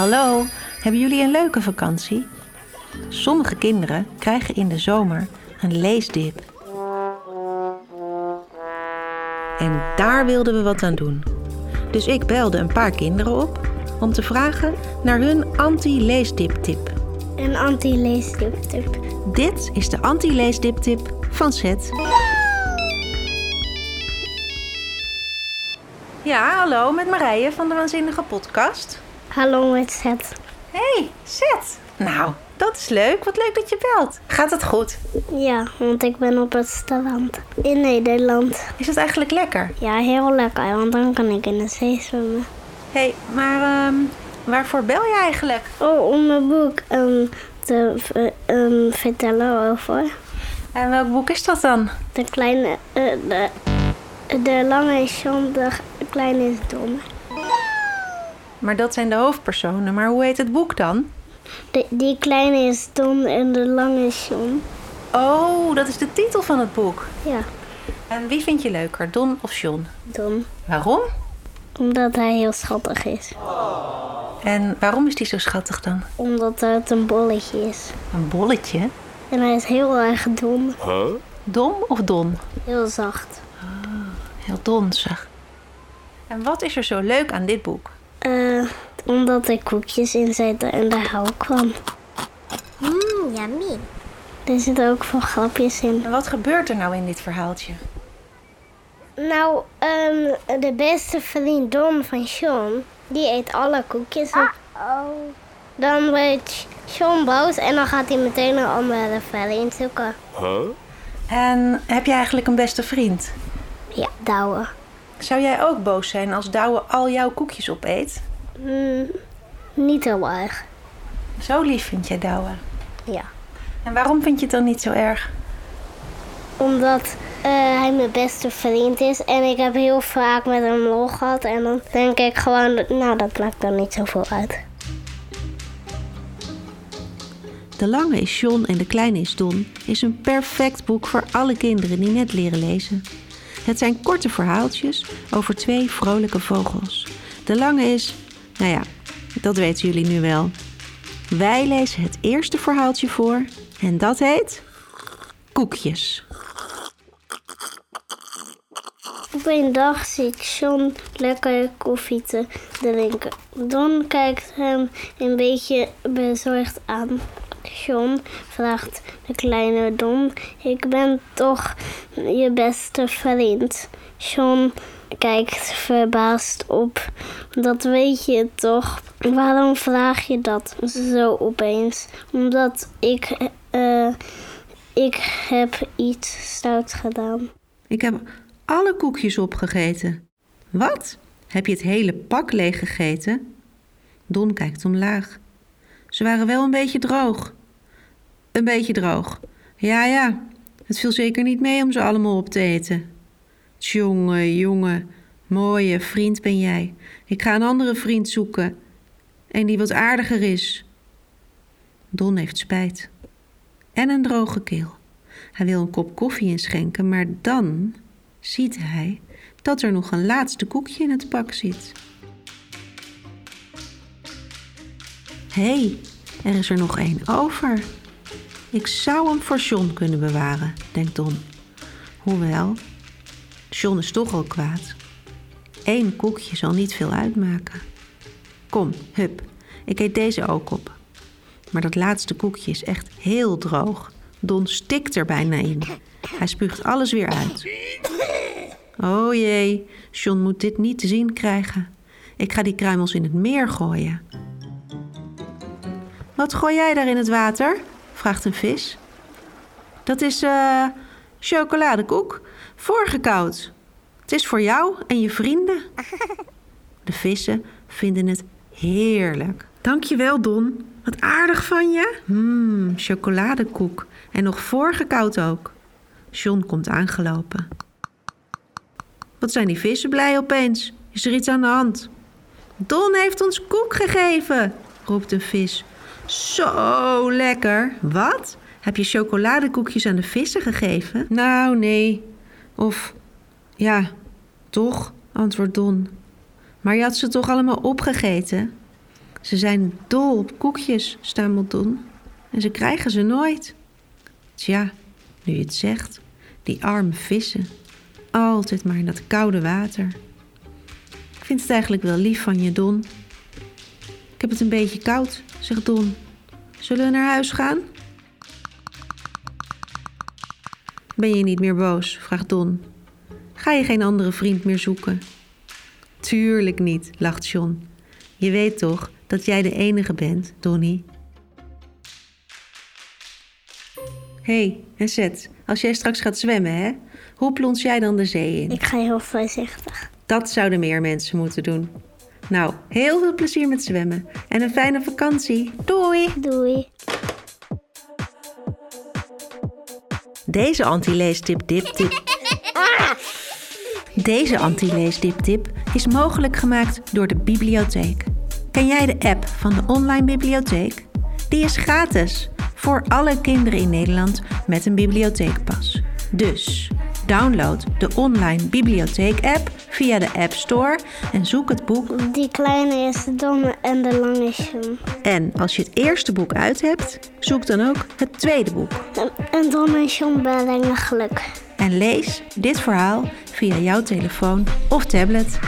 Hallo, hebben jullie een leuke vakantie? Sommige kinderen krijgen in de zomer een leesdip. En daar wilden we wat aan doen. Dus ik belde een paar kinderen op om te vragen naar hun anti-leesdip-tip. Een anti-leesdip-tip. Dit is de anti-leesdip-tip van Zet. Ja, hallo, met Marije van de Waanzinnige Podcast. Hallo met Zet. Hey, Zet. Nou, dat is leuk. Wat leuk dat je belt. Gaat het goed? Ja, want ik ben op het strand in Nederland. Is het eigenlijk lekker? Ja, heel lekker, want dan kan ik in de zee zwemmen. Hé, hey, maar ehm, waarvoor bel je eigenlijk? Oh, om mijn boek um, te um, vertellen over. En welk boek is dat dan? De kleine, uh, de, de lange is John, de kleine is dom. Maar dat zijn de hoofdpersonen. Maar hoe heet het boek dan? De, die kleine is Don en de lange is John. Oh, dat is de titel van het boek. Ja. En wie vind je leuker, Don of John? Don. Waarom? Omdat hij heel schattig is. En waarom is hij zo schattig dan? Omdat het een bolletje is. Een bolletje? En hij is heel erg dom. Huh? Dom of don? Heel zacht. Oh, heel donsig. En wat is er zo leuk aan dit boek? Uh, omdat er koekjes in zitten en daar hou ik van. Mmm, yummy. Er zitten ook veel grapjes in. En wat gebeurt er nou in dit verhaaltje? Nou, um, de beste vriend Don van Sean, die eet alle koekjes op. oh. Dan wordt Sean boos en dan gaat hij meteen een andere vriend zoeken. Huh? En heb je eigenlijk een beste vriend? Ja, Douwe. Zou jij ook boos zijn als Douwe al jouw koekjes opeet? Mm, niet heel erg. Zo lief vind jij Douwe? Ja. En waarom vind je het dan niet zo erg? Omdat uh, hij mijn beste vriend is en ik heb heel vaak met hem lol gehad. En dan denk ik gewoon, nou dat maakt dan niet zoveel uit. De Lange is John en de Kleine is Don is een perfect boek voor alle kinderen die net leren lezen. Het zijn korte verhaaltjes over twee vrolijke vogels. De lange is, nou ja, dat weten jullie nu wel. Wij lezen het eerste verhaaltje voor en dat heet Koekjes. Op een dag ziet John lekker koffie te drinken. Don kijkt hem een beetje bezorgd aan. John vraagt de kleine Don: Ik ben toch je beste vriend. John kijkt verbaasd op. Dat weet je toch? Waarom vraag je dat zo opeens? Omdat ik, uh, ik heb iets stout gedaan. Ik heb alle koekjes opgegeten. Wat? Heb je het hele pak leeg gegeten? Don kijkt omlaag. Ze waren wel een beetje droog. Een beetje droog. Ja, ja. Het viel zeker niet mee om ze allemaal op te eten. Jongen, jongen. Mooie vriend ben jij. Ik ga een andere vriend zoeken. Een die wat aardiger is. Don heeft spijt. En een droge keel. Hij wil een kop koffie inschenken, maar dan ziet hij dat er nog een laatste koekje in het pak zit. Hé, hey, er is er nog één over. Ik zou hem voor John kunnen bewaren, denkt Don. Hoewel, John is toch al kwaad. Eén koekje zal niet veel uitmaken. Kom, hup, ik eet deze ook op. Maar dat laatste koekje is echt heel droog. Don stikt er bijna in. Hij spuugt alles weer uit. Oh jee, John moet dit niet te zien krijgen. Ik ga die kruimels in het meer gooien. Wat gooi jij daar in het water? Vraagt een vis. Dat is uh, chocoladekoek, voorgekoud. Het is voor jou en je vrienden. De vissen vinden het heerlijk. Dankjewel, Don. Wat aardig van je. Mmm, chocoladekoek. En nog voorgekoud ook. John komt aangelopen. Wat zijn die vissen blij opeens? Is er iets aan de hand? Don heeft ons koek gegeven, roept een vis. Zo lekker. Wat? Heb je chocoladekoekjes aan de vissen gegeven? Nou, nee. Of ja, toch, antwoordt Don. Maar je had ze toch allemaal opgegeten? Ze zijn dol op koekjes, stamelt Don. En ze krijgen ze nooit. Tja, nu je het zegt, die arme vissen. Altijd maar in dat koude water. Ik vind het eigenlijk wel lief van je, Don. Ik heb het een beetje koud, zegt Don. Zullen we naar huis gaan? Ben je niet meer boos? vraagt Don. Ga je geen andere vriend meer zoeken? Tuurlijk niet, lacht John. Je weet toch dat jij de enige bent, Donnie? Hé, hey, en Zet, als jij straks gaat zwemmen, hè? Hoe plons jij dan de zee in? Ik ga heel voorzichtig. Dat zouden meer mensen moeten doen. Nou, heel veel plezier met zwemmen en een fijne vakantie. Doei! Doei. Deze anti-leestip dip tip. Deze anti-leestip tip is mogelijk gemaakt door de bibliotheek. Ken jij de app van de online bibliotheek? Die is gratis voor alle kinderen in Nederland met een bibliotheekpas. Dus download de online bibliotheek-app via de App Store en zoek het boek. Die kleine is de domme en de lange is. En als je het eerste boek uit hebt, zoek dan ook het tweede boek. En, en Don en John brengen geluk. En lees dit verhaal via jouw telefoon of tablet.